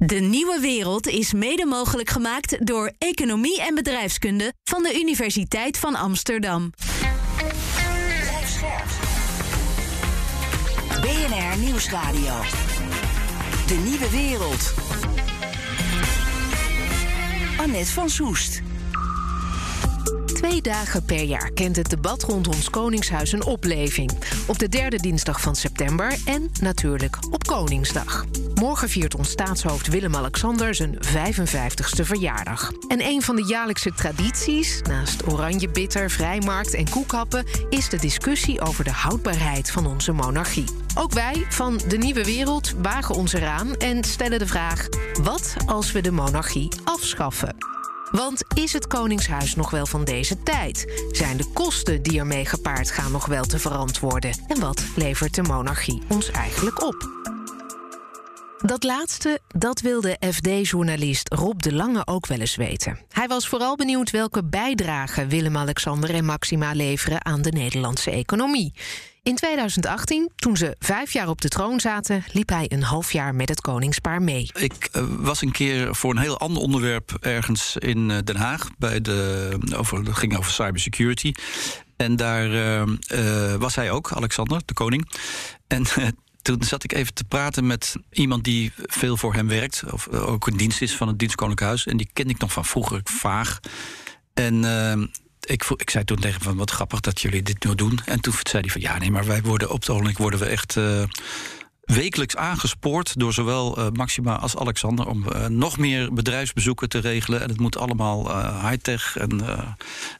De nieuwe wereld is mede mogelijk gemaakt door Economie en Bedrijfskunde van de Universiteit van Amsterdam. BNR Nieuwsradio. De nieuwe wereld. Annette van Soest. Twee dagen per jaar kent het debat rond ons Koningshuis een opleving. Op de derde dinsdag van september en natuurlijk op Koningsdag. Morgen viert ons staatshoofd Willem-Alexander zijn 55ste verjaardag. En een van de jaarlijkse tradities, naast oranje bitter, vrijmarkt en koekhappen, is de discussie over de houdbaarheid van onze monarchie. Ook wij van de Nieuwe Wereld wagen ons eraan en stellen de vraag: wat als we de monarchie afschaffen? Want is het Koningshuis nog wel van deze tijd? Zijn de kosten die ermee gepaard gaan nog wel te verantwoorden? En wat levert de monarchie ons eigenlijk op? Dat laatste, dat wilde FD-journalist Rob de Lange ook wel eens weten. Hij was vooral benieuwd welke bijdrage Willem-Alexander en Maxima leveren aan de Nederlandse economie. In 2018, toen ze vijf jaar op de troon zaten, liep hij een half jaar met het koningspaar mee. Ik uh, was een keer voor een heel ander onderwerp ergens in uh, Den Haag. Bij de, over, het ging over cybersecurity. En daar uh, was hij ook, Alexander, de koning. En toen zat ik even te praten met iemand die veel voor hem werkt. Of ook een dienst is van het Dienstkoninklijk Huis. En die ken ik nog van vroeger, vaag. En ik, ik zei toen tegen hem van wat grappig dat jullie dit nu doen. En toen zei hij van ja, nee, maar wij worden op het ogenblik worden we echt uh, wekelijks aangespoord door zowel Maxima als Alexander om nog meer bedrijfsbezoeken te regelen. En het moet allemaal high-tech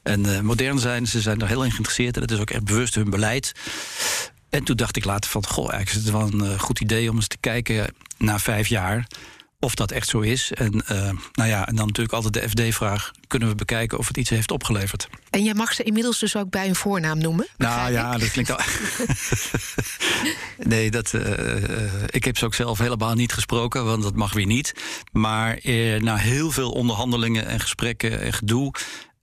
en, modern zijn. Ze zijn er heel in geïnteresseerd en het is ook echt bewust hun beleid. En toen dacht ik later van, goh, eigenlijk is het wel een goed idee om eens te kijken na vijf jaar of dat echt zo is. En, uh, nou ja, en dan natuurlijk altijd de FD-vraag: kunnen we bekijken of het iets heeft opgeleverd? En jij mag ze inmiddels dus ook bij een voornaam noemen? Nou ja, dat klinkt al. nee, dat, uh, ik heb ze ook zelf helemaal niet gesproken, want dat mag weer niet. Maar uh, na heel veel onderhandelingen en gesprekken en gedoe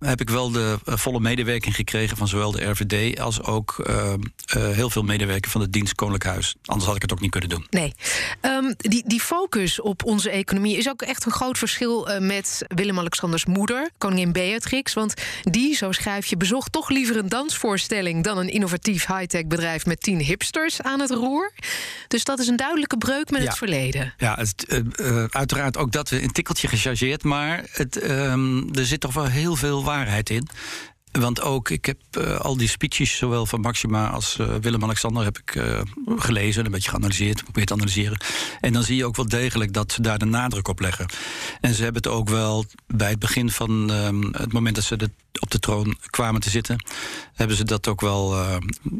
heb ik wel de uh, volle medewerking gekregen van zowel de RVD als ook uh, uh, heel veel medewerking van het dienst Koninklijk Huis. Anders had ik het ook niet kunnen doen. Nee. Um, die, die focus op onze economie is ook echt een groot verschil met Willem-Alexanders moeder, koningin Beatrix. Want die, zo schrijf je, bezocht toch liever een dansvoorstelling dan een innovatief high-tech bedrijf met tien hipsters aan het roer. Dus dat is een duidelijke breuk met ja. het verleden. Ja, het, uiteraard ook dat we een tikkeltje gechargeerd, maar het, um, er zit toch wel heel veel waarheid in. Want ook, ik heb uh, al die speeches, zowel van Maxima als uh, Willem-Alexander, heb ik uh, gelezen, een beetje geanalyseerd, geprobeerd te analyseren. En dan zie je ook wel degelijk dat ze daar de nadruk op leggen. En ze hebben het ook wel bij het begin van het moment dat ze de, op de troon kwamen te zitten, hebben ze dat ook wel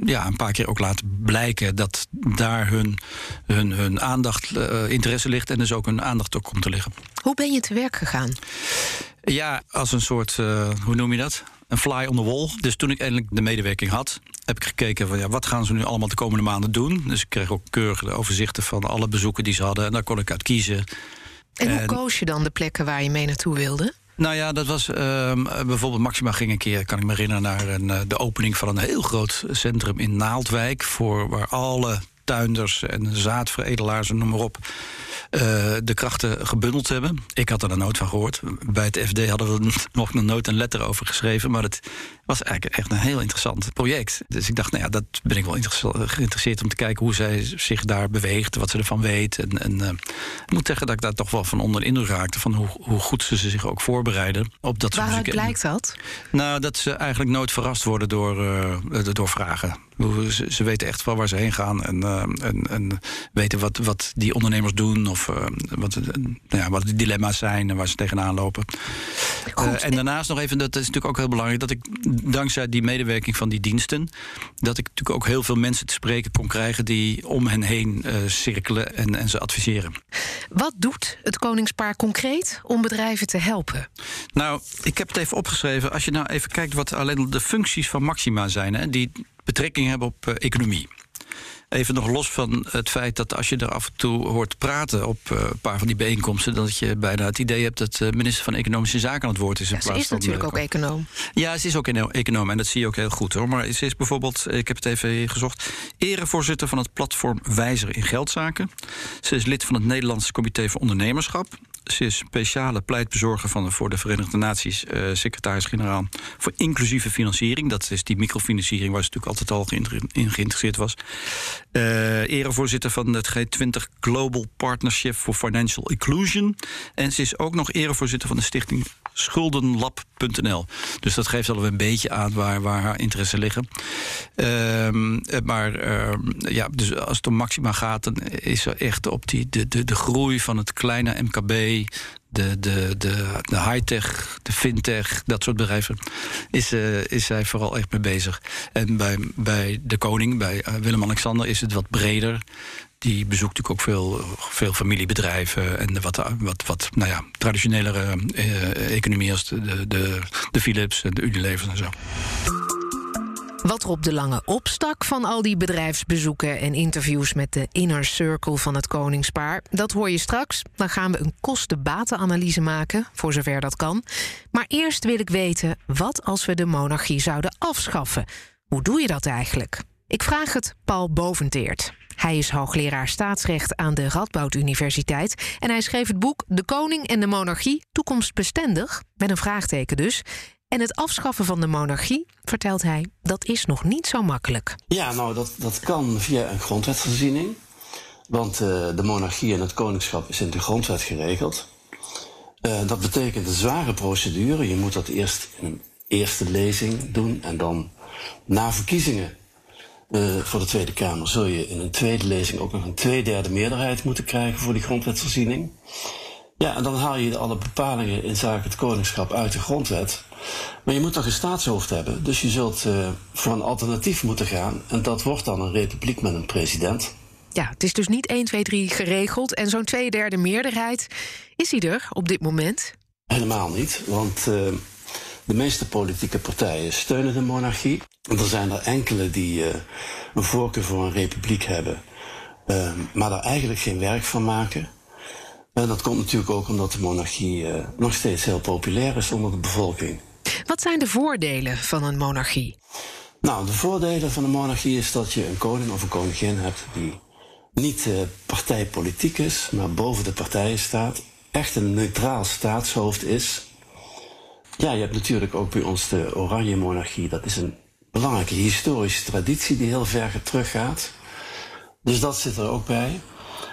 ja, een paar keer ook laten blijken dat daar hun, hun, hun aandacht, interesse ligt en dus ook hun aandacht ook komt te liggen. Hoe ben je te werk gegaan? Ja, als een soort, hoe noem je dat? Een fly on the wall. Dus toen ik eindelijk de medewerking had, heb ik gekeken van ja, wat gaan ze nu allemaal de komende maanden doen. Dus ik kreeg ook keurige overzichten van alle bezoeken die ze hadden. En daar kon ik uit kiezen. En hoe koos je dan de plekken waar je mee naartoe wilde? Nou ja, dat was uh, bijvoorbeeld Maxima ging een keer, kan ik me herinneren, naar een, de opening van een heel groot centrum in Naaldwijk. Voor waar alle tuinders en zaadveredelaars en noem maar op. Uh, de krachten gebundeld hebben. Ik had er dan nooit van gehoord. Bij het FD hadden we nog nooit een letter over geschreven. Maar het was eigenlijk echt een heel interessant project. Dus ik dacht, nou ja, dat ben ik wel geïnteresseerd om te kijken hoe zij zich daar beweegt, wat ze ervan weet. En, en uh, ik moet zeggen dat ik daar toch wel van onder de indruk raakte van hoe, hoe goed ze zich ook voorbereiden op dat soort Waaruit blijkt dat? Nou, dat ze eigenlijk nooit verrast worden door, uh, door vragen. Ze, ze, weten echt wel waar ze heen gaan en, uh, en, en weten wat, wat die ondernemers doen of wat, nou ja, wat de dilemma's zijn en waar ze tegenaan lopen. En daarnaast nog even, dat is natuurlijk ook heel belangrijk, dat ik dankzij die medewerking van die diensten, dat ik natuurlijk ook heel veel mensen te spreken kon krijgen die om hen heen cirkelen en, en ze adviseren. Wat doet het Koningspaar concreet om bedrijven te helpen? Nou, ik heb het even opgeschreven. Als je nou even kijkt wat alleen de functies van Maxima zijn, hè, die betrekking hebben op uh, economie. Even nog los van het feit dat als je er af en toe hoort praten op uh, een paar van die bijeenkomsten, dat je bijna het idee hebt dat de minister van Economische Zaken aan het woord is. Ja, ze is natuurlijk ook econoom. Ja, ze is ook econoom en dat zie je ook heel goed hoor. Maar ze is bijvoorbeeld, ik heb het even gezocht, erevoorzitter van het platform Wijzer in Geldzaken. Ze is lid van het Nederlandse Comité voor Ondernemerschap. Ze is speciale pleitbezorger van, voor de Verenigde Naties, uh, secretaris-generaal voor inclusieve financiering. Dat is die microfinanciering waar ze natuurlijk altijd al in geïnteresseerd was. Uh, erevoorzitter van het G20 Global Partnership for Financial Inclusion. En ze is ook nog erevoorzitter van de stichting schuldenlab.nl. Dus dat geeft al een beetje aan waar, waar haar interesse liggen. Uh, maar uh, ja, dus als het om Maxima gaat, dan is er echt op die, de, de, de groei van het kleine MKB de, de, de, de high-tech, de fintech, dat soort bedrijven, is, uh, is zij vooral echt mee bezig. En bij, bij de koning, bij uh, Willem-Alexander, is het wat breder. Die bezoekt natuurlijk ook veel, veel familiebedrijven en wat, wat, wat nou ja, traditionelere uh, economie als de, de, de Philips en de Unilever en zo. Wat er op de lange opstak van al die bedrijfsbezoeken en interviews met de inner circle van het koningspaar, dat hoor je straks. Dan gaan we een kosten-batenanalyse maken, voor zover dat kan. Maar eerst wil ik weten, wat als we de monarchie zouden afschaffen? Hoe doe je dat eigenlijk? Ik vraag het Paul Boventeert. Hij is hoogleraar staatsrecht aan de Radboud Universiteit en hij schreef het boek De Koning en de Monarchie toekomstbestendig, met een vraagteken dus. En het afschaffen van de monarchie, vertelt hij, dat is nog niet zo makkelijk. Ja, nou, dat, dat kan via een grondwetsvoorziening. Want uh, de monarchie en het koningschap is in de grondwet geregeld. Uh, dat betekent een zware procedure. Je moet dat eerst in een eerste lezing doen en dan na verkiezingen uh, voor de Tweede Kamer zul je in een tweede lezing ook nog een tweederde meerderheid moeten krijgen voor die grondwetsvoorziening. Ja, en dan haal je alle bepalingen in zaken het koningschap uit de grondwet. Maar je moet toch een staatshoofd hebben. Dus je zult uh, voor een alternatief moeten gaan. En dat wordt dan een republiek met een president. Ja, het is dus niet 1, 2, 3 geregeld. En zo'n tweederde meerderheid, is hij er op dit moment? Helemaal niet, want uh, de meeste politieke partijen steunen de monarchie. Er zijn er enkele die uh, een voorkeur voor een republiek hebben, uh, maar daar eigenlijk geen werk van maken. En dat komt natuurlijk ook omdat de monarchie uh, nog steeds heel populair is onder de bevolking. Wat zijn de voordelen van een monarchie? Nou, de voordelen van een monarchie is dat je een koning of een koningin hebt die niet uh, partijpolitiek is, maar boven de partijen staat. Echt een neutraal staatshoofd is. Ja, je hebt natuurlijk ook bij ons de Oranje Monarchie. Dat is een belangrijke historische traditie die heel ver teruggaat. Dus dat zit er ook bij.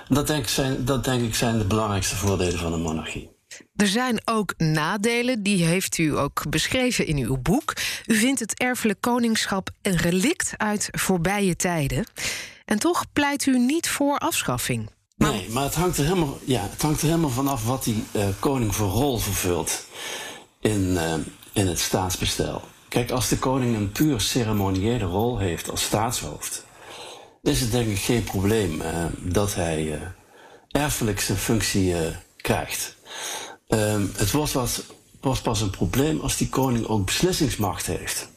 Dat denk, ik zijn, dat denk ik zijn de belangrijkste voordelen van een monarchie. Er zijn ook nadelen, die heeft u ook beschreven in uw boek. U vindt het erfelijk koningschap een relict uit voorbije tijden. En toch pleit u niet voor afschaffing. Maar... Nee, maar het hangt er helemaal, ja, het hangt er helemaal vanaf wat die uh, koning voor rol vervult in, uh, in het staatsbestel. Kijk, als de koning een puur ceremoniële rol heeft als staatshoofd, is het denk ik geen probleem uh, dat hij uh, erfelijk zijn functie uh, krijgt. Ehm, het wordt, wat, wordt pas een probleem als die koning ook beslissingsmacht heeft.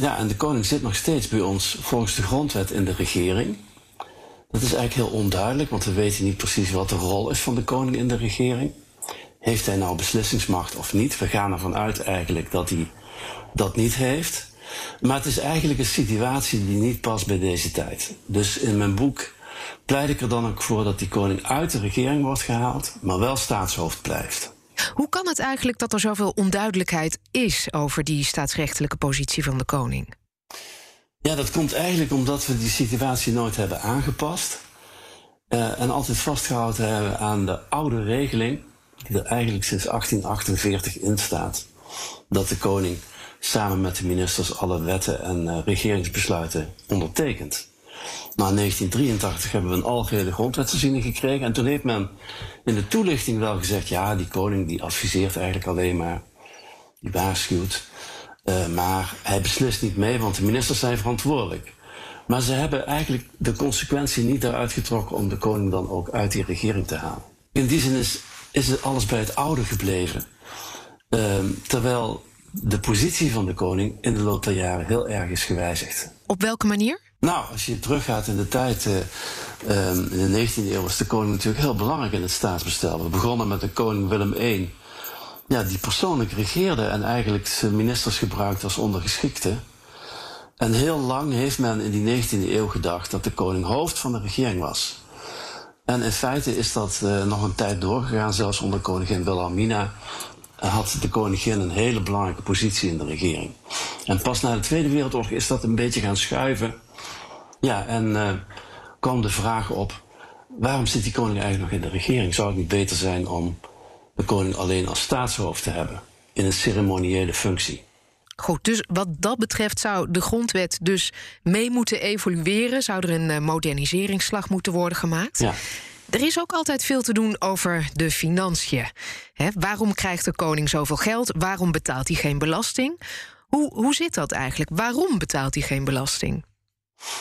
ja, en de koning zit nog steeds bij ons volgens de grondwet in de regering. Dat is eigenlijk heel onduidelijk, want we weten niet precies wat de rol is van de koning in de regering. Heeft hij nou beslissingsmacht of niet? We gaan ervan uit eigenlijk dat hij dat niet heeft. Maar het is eigenlijk een situatie die niet past bij deze tijd. Dus in mijn boek pleit ik er dan ook voor dat die koning uit de regering wordt gehaald, maar wel staatshoofd blijft. Hoe kan het eigenlijk dat er zoveel onduidelijkheid is over die staatsrechtelijke positie van de koning? Ja, dat komt eigenlijk omdat we die situatie nooit hebben aangepast. Uh, en altijd vastgehouden hebben aan de oude regeling, die er eigenlijk sinds 1848 in staat. Dat de koning samen met de ministers alle wetten en uh, regeringsbesluiten ondertekend. Na 1983 hebben we een algehele grondwetsvoorziening gekregen. En toen heeft men in de toelichting wel gezegd: ja, die koning die adviseert eigenlijk alleen maar, die waarschuwt. Uh, maar hij beslist niet mee, want de ministers zijn verantwoordelijk. Maar ze hebben eigenlijk de consequentie niet eruit getrokken om de koning dan ook uit die regering te halen. In die zin is, is alles bij het oude gebleven. Uh, terwijl de positie van de koning in de loop der jaren heel erg is gewijzigd. Op welke manier? Nou, als je teruggaat in de tijd, uh, um, in de 19e eeuw was de koning natuurlijk heel belangrijk in het staatsbestel. We begonnen met de koning Willem I, ja, die persoonlijk regeerde en eigenlijk zijn ministers gebruikte als ondergeschikte. En heel lang heeft men in die 19e eeuw gedacht dat de koning hoofd van de regering was. En in feite is dat uh, nog een tijd doorgegaan, zelfs onder koningin Wilhelmina had de koningin een hele belangrijke positie in de regering. En pas na de Tweede Wereldoorlog is dat een beetje gaan schuiven. Ja, en uh, kwam de vraag op: waarom zit die koning eigenlijk nog in de regering? Zou het niet beter zijn om de koning alleen als staatshoofd te hebben, in een ceremoniële functie? Goed, dus wat dat betreft zou de grondwet dus mee moeten evolueren. Zou er een moderniseringsslag moeten worden gemaakt? Ja. Er is ook altijd veel te doen over de financiën. waarom krijgt de koning zoveel geld? Waarom betaalt hij geen belasting? Hoe, hoe zit dat eigenlijk? Waarom betaalt hij geen belasting?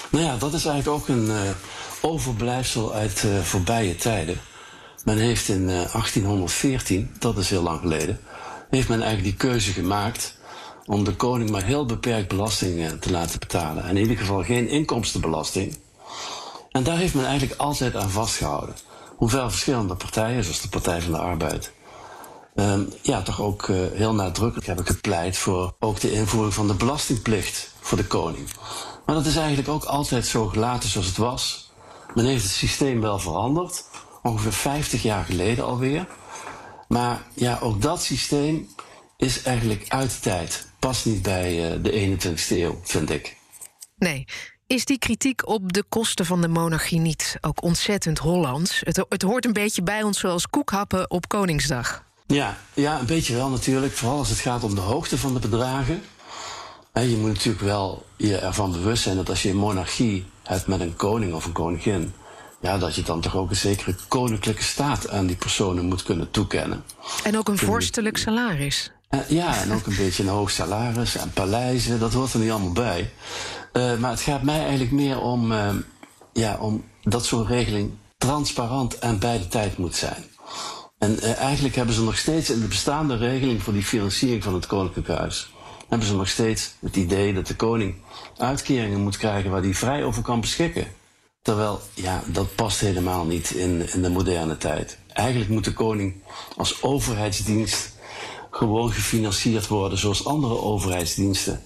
Nou ja, dat is eigenlijk ook een uh, overblijfsel uit uh, voorbije tijden. Men heeft in uh, 1814, dat is heel lang geleden, heeft men eigenlijk die keuze gemaakt om de koning maar heel beperkt belasting te laten betalen. En in ieder geval geen inkomstenbelasting. En daar heeft men eigenlijk altijd aan vastgehouden. Hoewel verschillende partijen, zoals de Partij van de Arbeid, um, ja, toch ook uh, heel nadrukkelijk hebben gepleit voor ook de invoering van de belastingplicht voor de koning. Maar dat is eigenlijk ook altijd zo gelaten zoals het was. Men heeft het systeem wel veranderd, ongeveer 50 jaar geleden alweer. Maar ja, ook dat systeem is eigenlijk uit de tijd. Past niet bij uh, de 21ste eeuw, vind ik. Nee. Is die kritiek op de kosten van de monarchie niet ook ontzettend Hollands? Het, het hoort een beetje bij ons zoals koekhappen op Koningsdag. Ja, ja, een beetje wel natuurlijk. Vooral als het gaat om de hoogte van de bedragen. En je moet natuurlijk wel je ervan bewust zijn dat als je een monarchie hebt met een koning of een koningin, ja, dat je dan toch ook een zekere koninklijke staat aan die personen moet kunnen toekennen. En ook een vorstelijk salaris. Ja, en ook een beetje een hoog salaris en paleizen, dat hoort er niet allemaal bij. Uh, maar het gaat mij eigenlijk meer om, uh, ja, om dat zo'n regeling transparant en bij de tijd moet zijn. En uh, eigenlijk hebben ze nog steeds in de bestaande regeling voor die financiering van het Koninklijk Huis, hebben ze nog steeds het idee dat de koning uitkeringen moet krijgen waar hij vrij over kan beschikken. Terwijl, ja, dat past helemaal niet in, in de moderne tijd. Eigenlijk moet de koning als overheidsdienst gewoon gefinancierd worden zoals andere overheidsdiensten.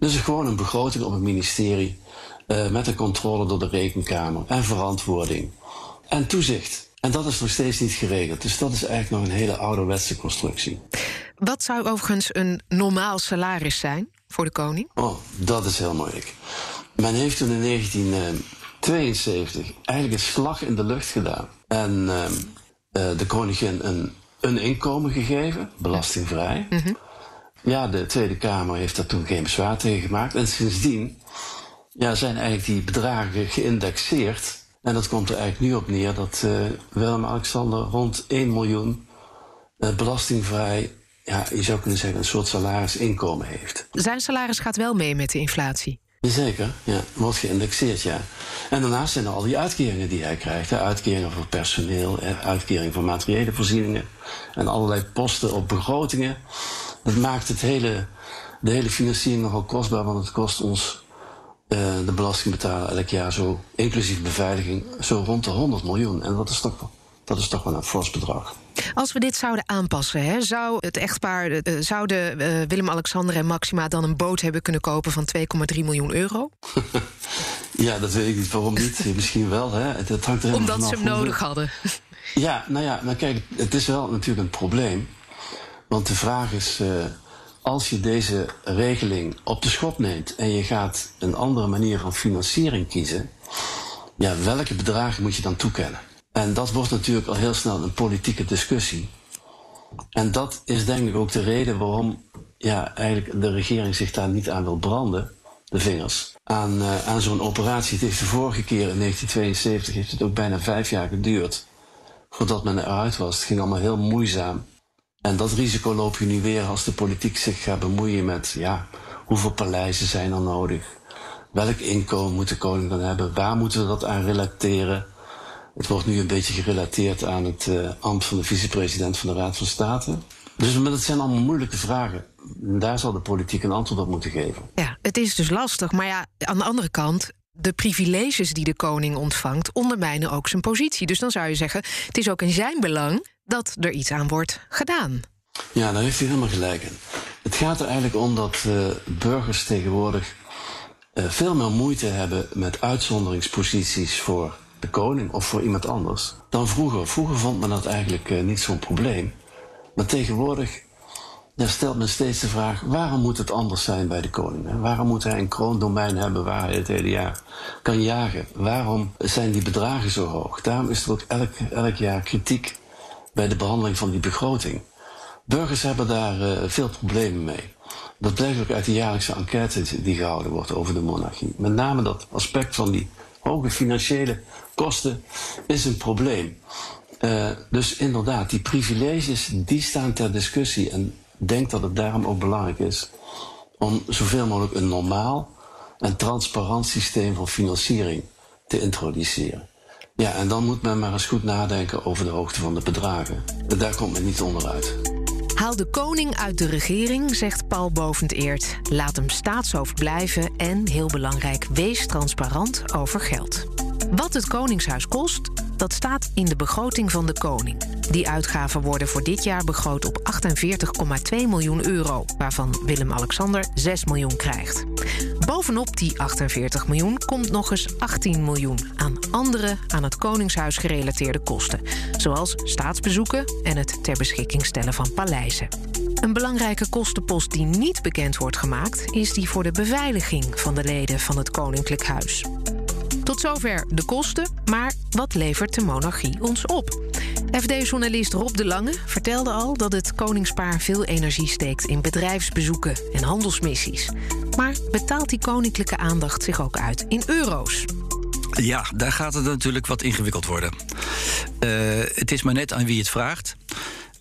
Dus gewoon een begroting op het ministerie uh, met een controle door de rekenkamer en verantwoording en toezicht. En dat is nog steeds niet geregeld. Dus dat is eigenlijk nog een hele ouderwetse constructie. Wat zou overigens een normaal salaris zijn voor de koning? Oh, dat is heel moeilijk. Men heeft toen in 1972 eigenlijk een slag in de lucht gedaan. En uh, uh, de koningin een, een inkomen gegeven, belastingvrij. Mm -hmm. Ja, de Tweede Kamer heeft daar toen geen bezwaar tegen gemaakt. En sindsdien ja, zijn eigenlijk die bedragen geïndexeerd. En dat komt er eigenlijk nu op neer dat uh, Willem-Alexander rond 1 miljoen uh, belastingvrij, ja, je zou kunnen zeggen, een soort salarisinkomen heeft. Zijn salaris gaat wel mee met de inflatie? Jazeker, ja, wordt geïndexeerd, ja. En daarnaast zijn er al die uitkeringen die hij krijgt. Hè. Uitkeringen voor personeel, uitkeringen voor materiële voorzieningen en allerlei posten op begrotingen. Dat maakt het hele, de hele financiering nogal kostbaar, want het kost ons uh, de belastingbetaler elk jaar zo, inclusief beveiliging, zo rond de 100 miljoen. En dat is toch, dat is toch wel een fors bedrag. Als we dit zouden aanpassen, hè, zou het echtpaar, uh, zouden uh, Willem-Alexander en Maxima dan een boot hebben kunnen kopen van 2,3 miljoen euro? ja, dat weet ik niet. Waarom niet? Misschien wel. Hè. Dat hangt er Omdat ze hem nodig hadden. Ja, nou ja, maar kijk, het is wel natuurlijk een probleem. Want de vraag is, uh, als je deze regeling op de schop neemt en je gaat een andere manier van financiering kiezen, ja, welke bedragen moet je dan toekennen? En dat wordt natuurlijk al heel snel een politieke discussie. En dat is denk ik ook de reden waarom ja, eigenlijk de regering zich daar niet aan wil branden, de vingers, aan, uh, aan zo'n operatie. Het heeft de vorige keer in 1972 heeft het ook bijna vijf jaar geduurd voordat men eruit was. Het ging allemaal heel moeizaam. En dat risico loop je nu weer als de politiek zich gaat bemoeien met, ja, hoeveel paleizen zijn er nodig? Welk inkomen moet de koning dan hebben? Waar moeten we dat aan relateren? Het wordt nu een beetje gerelateerd aan het uh, ambt van de vicepresident van de Raad van State. Dus dat zijn allemaal moeilijke vragen. En daar zal de politiek een antwoord op moeten geven. Ja, het is dus lastig. Maar ja, aan de andere kant, de privileges die de koning ontvangt ondermijnen ook zijn positie. Dus dan zou je zeggen, het is ook in zijn belang dat er iets aan wordt gedaan. Ja, daar heeft hij helemaal gelijk in. Het gaat er eigenlijk om dat uh, burgers tegenwoordig uh, veel meer moeite hebben met uitzonderingsposities voor de koning of voor iemand anders dan vroeger. Vroeger vond men dat eigenlijk uh, niet zo'n probleem. Maar tegenwoordig ja, stelt men steeds de vraag: waarom moet het anders zijn bij de koning? Waarom moet hij een kroondomein hebben waar hij het hele jaar kan jagen? Waarom zijn die bedragen zo hoog? Daarom is er ook elk, elk jaar kritiek bij de behandeling van die begroting. Burgers hebben daar uh, veel problemen mee. Dat blijkt ook uit de jaarlijkse enquête die gehouden wordt over de monarchie. Met name dat aspect van die hoge financiële kosten is een probleem. Uh, dus inderdaad, die privileges die staan ter discussie. En denk dat het daarom ook belangrijk is om zoveel mogelijk een normaal en transparant systeem van financiering te introduceren. Ja, en dan moet men maar eens goed nadenken over de hoogte van de bedragen. Daar komt men niet onderuit. Haal de koning uit de regering, zegt Paul Bovend-Eert. Laat hem staatshoofd blijven en, heel belangrijk, wees transparant over geld. Wat het Koningshuis kost, dat staat in de begroting van de koning. Die uitgaven worden voor dit jaar begroot op 48,2 miljoen euro, waarvan Willem-Alexander 6 miljoen krijgt. Bovenop die 48 miljoen komt nog eens 18 miljoen aan andere aan het Koningshuis gerelateerde kosten, zoals staatsbezoeken en het ter beschikking stellen van paleizen. Een belangrijke kostenpost die niet bekend wordt gemaakt, is die voor de beveiliging van de leden van het Koninklijk Huis. Tot zover de kosten, maar wat levert de monarchie ons op? FD-journalist Rob de Lange vertelde al dat het koningspaar veel energie steekt in bedrijfsbezoeken en handelsmissies. Maar betaalt die koninklijke aandacht zich ook uit in euro's? Ja, daar gaat het natuurlijk wat ingewikkeld worden. Uh, het is maar net aan wie het vraagt.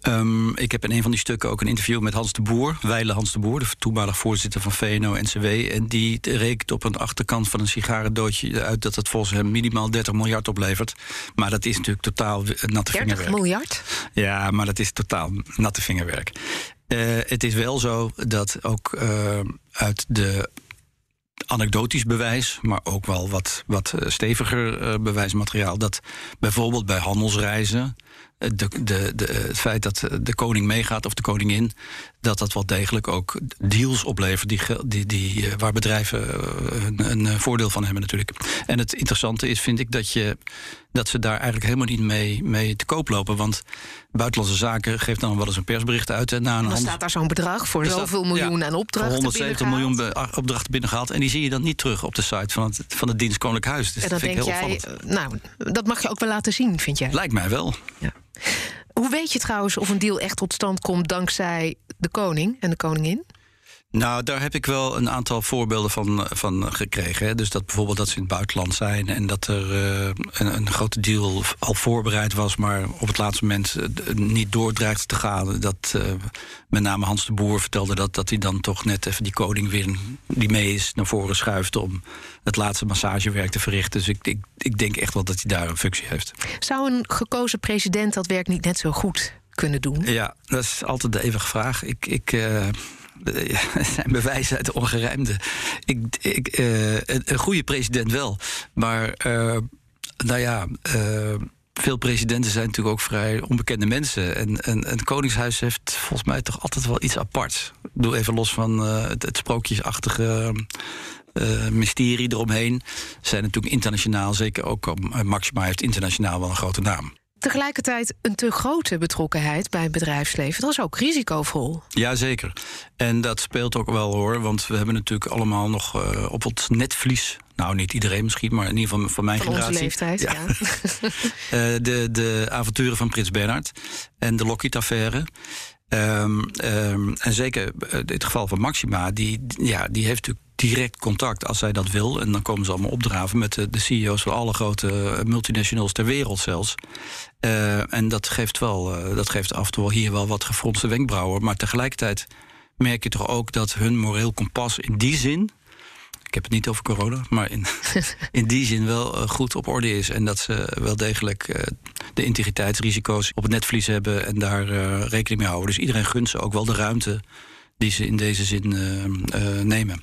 Um, ik heb in een van die stukken ook een interview met Hans de Boer, Weile Hans de Boer, de toenmalig voorzitter van VNO-NCW. En die rekent op een achterkant van een sigarendootje uit dat het volgens hem minimaal 30 miljard oplevert. Maar dat is natuurlijk totaal natte 30 vingerwerk. 30 miljard? Ja, maar dat is totaal natte vingerwerk. Uh, het is wel zo dat ook uh, uit de anekdotisch bewijs, maar ook wel wat, wat steviger uh, bewijsmateriaal. Dat bijvoorbeeld bij handelsreizen de, de, de, het feit dat de koning meegaat of de koningin, dat dat wel degelijk ook deals oplevert die, die, die, eh, waar bedrijven eh, een, een, voordeel van hebben natuurlijk. En het interessante is, vind ik, dat, je, dat ze daar eigenlijk helemaal niet mee, mee te koop lopen. Want Buitenlandse Zaken geeft dan wel eens een persbericht uit. En na een dan staat daar zo'n bedrag voor zoveel miljoen aan opdrachten 170 miljoen opdrachten binnengehaald. En die zie je dan niet terug op de site van het, van het dienst Koninklijk Huis. Dus en dat vind ik heel jij, opvallend. Nou, dat mag je ook wel laten zien, vind jij? Lijkt mij wel. Ja. Hoe weet je trouwens of een deal echt tot stand komt dankzij de koning en de koningin? Nou, daar heb ik wel een aantal voorbeelden van, van gekregen. Hè. Dus dat bijvoorbeeld dat ze in het buitenland zijn en dat er uh, een, een, grote deal al voorbereid was, maar op het laatste moment uh, niet doordreigt te gaan. Dat uh, met name Hans de Boer vertelde dat, dat hij dan toch net even die koning weer die mee is naar voren schuift om het laatste massagewerk te verrichten. Dus ik, ik, ik denk echt wel dat hij daar een functie heeft. Zou een gekozen president dat werk niet net zo goed kunnen doen? Ja, dat is altijd de eeuwige vraag. Ik. ik zijn bewijzen uit de ongerijmde. Ik, ik, uh, een goede president wel. Maar uh, nou ja. Uh, veel presidenten zijn natuurlijk ook vrij onbekende mensen. En, het Koningshuis heeft volgens mij toch altijd wel iets apart. Doe even los van het, sprookjesachtige mysterie eromheen. Zijn natuurlijk internationaal, zeker ook Maxima heeft internationaal wel een grote naam. Tegelijkertijd een te grote betrokkenheid bij het bedrijfsleven. Dat is ook risicovol. Jazeker. En dat speelt ook wel hoor. Want we hebben natuurlijk allemaal nog uh, op het netvlies. Nou, niet iedereen misschien, maar in ieder geval van mijn van generatie. Onze leeftijd, ja. ja. uh, de, de avonturen van Prins Bernhard en de Lockheed-affaire. Um, um, en zeker in het geval van Maxima, die, ja, die heeft natuurlijk direct contact als zij dat wil. En dan komen ze allemaal opdraven met de, de CEO's van alle grote multinationals ter wereld zelfs. Uh, en dat geeft, wel, uh, dat geeft af en toe hier wel wat gefronste wenkbrauwen. Maar tegelijkertijd merk je toch ook dat hun moreel kompas in die zin. Ik heb het niet over corona, maar in, in die zin wel goed op orde is. En dat ze wel degelijk de integriteitsrisico's op het netvlies hebben en daar rekening mee houden. Dus iedereen gunt ze ook wel de ruimte die ze in deze zin nemen.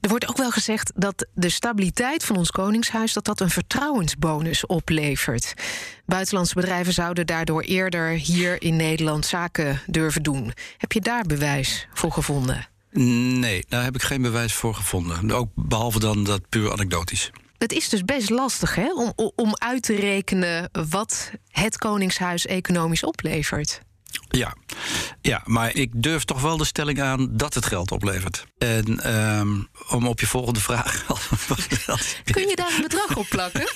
Er wordt ook wel gezegd dat de stabiliteit van ons Koningshuis dat dat een vertrouwensbonus oplevert. Buitenlandse bedrijven zouden daardoor eerder hier in Nederland zaken durven doen. Heb je daar bewijs voor gevonden? Nee, daar heb ik geen bewijs voor gevonden. Ook behalve dan dat puur anekdotisch. Het is dus best lastig hè, om, om uit te rekenen wat het Koningshuis economisch oplevert. Ja. ja, maar ik durf toch wel de stelling aan dat het geld oplevert. En um, om op je volgende vraag. kun je daar een bedrag op plakken?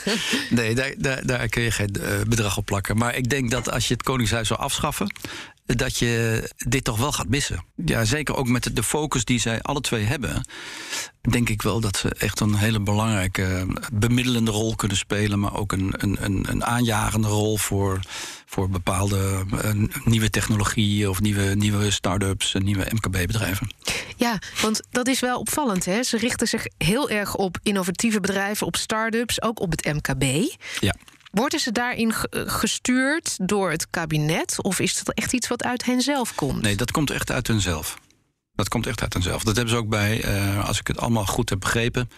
nee, daar, daar, daar, kun je geen uh, bedrag op plakken. Maar ik denk dat als je het Koningshuis zou afschaffen dat je dit toch wel gaat missen. Ja, zeker ook met de focus die zij alle twee hebben. Denk ik wel dat ze echt een hele belangrijke bemiddelende rol kunnen spelen. Maar ook een, een, een aanjagende rol voor, voor bepaalde nieuwe technologieën of nieuwe, nieuwe start-ups en nieuwe MKB-bedrijven. Ja, want dat is wel opvallend. Hè? Ze richten zich heel erg op innovatieve bedrijven, op start-ups, ook op het MKB. Ja. Worden ze daarin gestuurd door het kabinet? Of is dat echt iets wat uit hen zelf komt? Nee, dat komt echt uit hunzelf. Dat komt echt uit hunzelf. Dat hebben ze ook bij, uh, als ik het allemaal goed heb begrepen...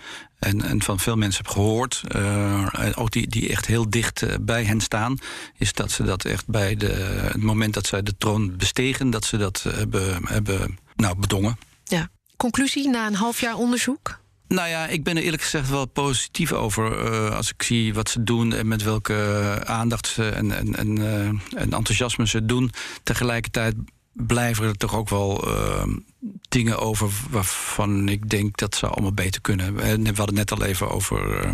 en, en van veel mensen heb gehoord... Uh, ook die, die echt heel dicht uh, bij hen staan... is dat ze dat echt bij de, het moment dat zij de troon bestegen... dat ze dat hebben, hebben nou, bedongen. Ja. Conclusie na een half jaar onderzoek? Nou ja, ik ben er eerlijk gezegd wel positief over. Uh, als ik zie wat ze doen en met welke aandacht ze en, en, en, uh, en enthousiasme ze doen. Tegelijkertijd blijven er toch ook wel uh, dingen over waarvan ik denk dat ze allemaal beter kunnen. We hadden het net al even over.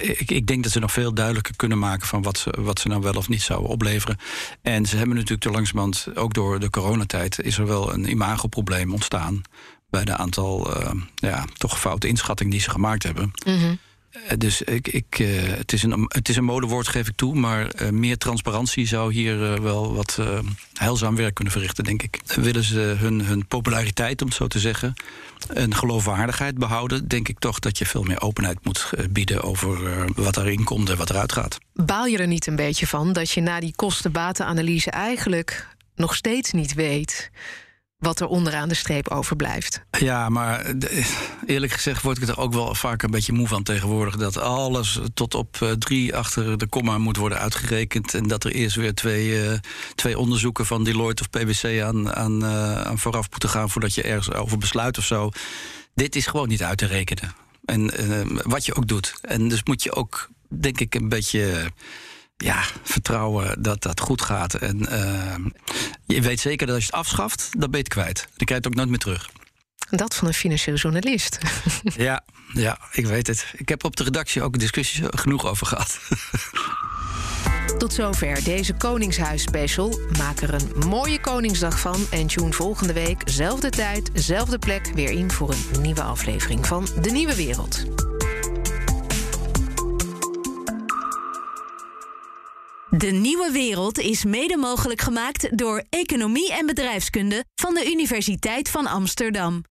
ik, ik, denk dat ze nog veel duidelijker kunnen maken van wat ze, wat ze nou wel of niet zouden opleveren. En ze hebben natuurlijk te langzamerhand, ook door de coronatijd, is er wel een imagoprobleem ontstaan bij de aantal uh, ja, toch foute inschattingen die ze gemaakt hebben. Mm. Dus ik, ik, uh, het, is een, het is een modewoord, geef ik toe. Maar uh, meer transparantie zou hier wel wat heilzaam werk kunnen verrichten, denk ik. Willen ze hun, hun populariteit, om het zo te zeggen, en geloofwaardigheid behouden, denk ik toch dat je veel meer openheid moet bieden over wat erin komt en wat eruit gaat. Baal je er niet een beetje van dat je na die kosten-batenanalyse eigenlijk nog steeds niet weet wat er onderaan de streep overblijft. Ja, maar eerlijk gezegd word ik er ook wel vaak een beetje moe van tegenwoordig. Dat alles tot op uh, drie achter de komma moet worden uitgerekend. En dat er eerst weer twee, uh, twee onderzoeken van Deloitte of PwC aan, aan, uh, aan vooraf moeten gaan voordat je ergens over besluit of zo. Dit is gewoon niet uit te rekenen. En wat je ook doet. En dus moet je ook, denk ik, een beetje ja, vertrouwen dat dat goed gaat. En je weet zeker dat als je het afschaft, dan ben je het kwijt. Dan krijg je het ook nooit meer terug. Dat van een financieel journalist. ja, ja, ik weet het. Ik heb op de redactie ook discussies genoeg over gehad. Tot zover deze Koningshuis-special. Maak er een mooie Koningsdag van en tune volgende week, zelfde tijd, zelfde plek, weer in voor een nieuwe aflevering van De Nieuwe Wereld. De Nieuwe Wereld is mede mogelijk gemaakt door Economie en Bedrijfskunde van de Universiteit van Amsterdam.